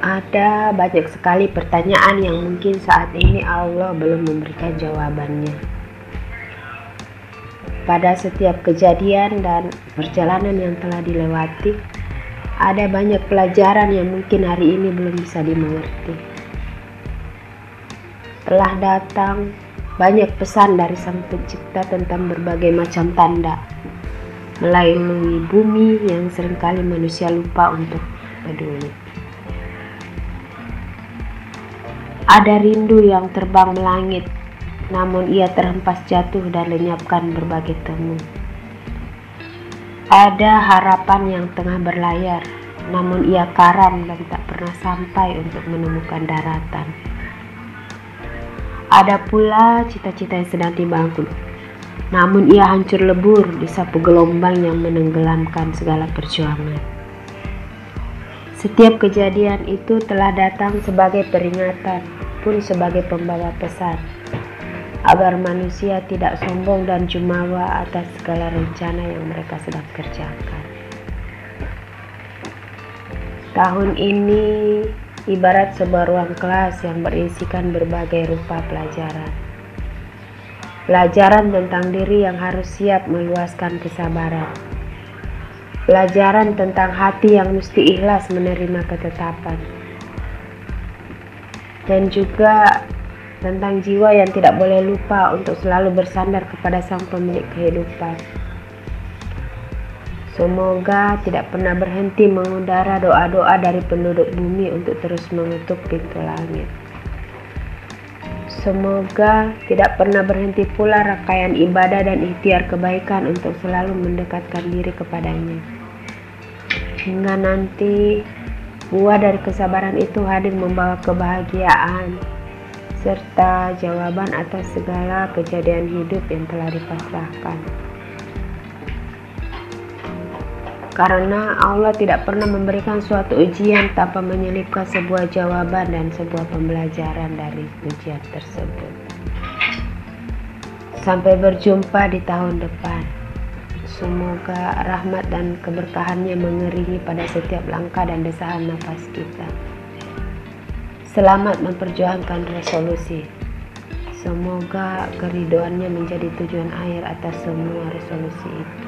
Ada banyak sekali pertanyaan yang mungkin saat ini Allah belum memberikan jawabannya. Pada setiap kejadian dan perjalanan yang telah dilewati, ada banyak pelajaran yang mungkin hari ini belum bisa dimengerti. Telah datang banyak pesan dari Sang Pencipta tentang berbagai macam tanda melalui bumi yang sering kali manusia lupa untuk peduli. Ada rindu yang terbang melangit, namun ia terhempas jatuh dan lenyapkan berbagai temu. Ada harapan yang tengah berlayar, namun ia karam dan tak pernah sampai untuk menemukan daratan. Ada pula cita-cita yang sedang dibangun, namun ia hancur lebur di sapu gelombang yang menenggelamkan segala perjuangan. Setiap kejadian itu telah datang sebagai peringatan pun sebagai pembawa pesan agar manusia tidak sombong dan jumawa atas segala rencana yang mereka sedang kerjakan. Tahun ini ibarat sebuah ruang kelas yang berisikan berbagai rupa pelajaran. Pelajaran tentang diri yang harus siap meluaskan kesabaran. Pelajaran tentang hati yang mesti ikhlas menerima ketetapan dan juga tentang jiwa yang tidak boleh lupa untuk selalu bersandar kepada sang pemilik kehidupan. Semoga tidak pernah berhenti mengudara doa-doa dari penduduk bumi untuk terus mengetuk pintu langit. Semoga tidak pernah berhenti pula rangkaian ibadah dan ikhtiar kebaikan untuk selalu mendekatkan diri kepadanya. Hingga nanti Buah dari kesabaran itu hadir membawa kebahagiaan serta jawaban atas segala kejadian hidup yang telah dipasrahkan. Karena Allah tidak pernah memberikan suatu ujian tanpa menyelipkan sebuah jawaban dan sebuah pembelajaran dari ujian tersebut. Sampai berjumpa di tahun depan. Semoga rahmat dan keberkahannya mengeringi pada setiap langkah dan desahan nafas kita. Selamat memperjuangkan resolusi. Semoga keridoannya menjadi tujuan akhir atas semua resolusi itu.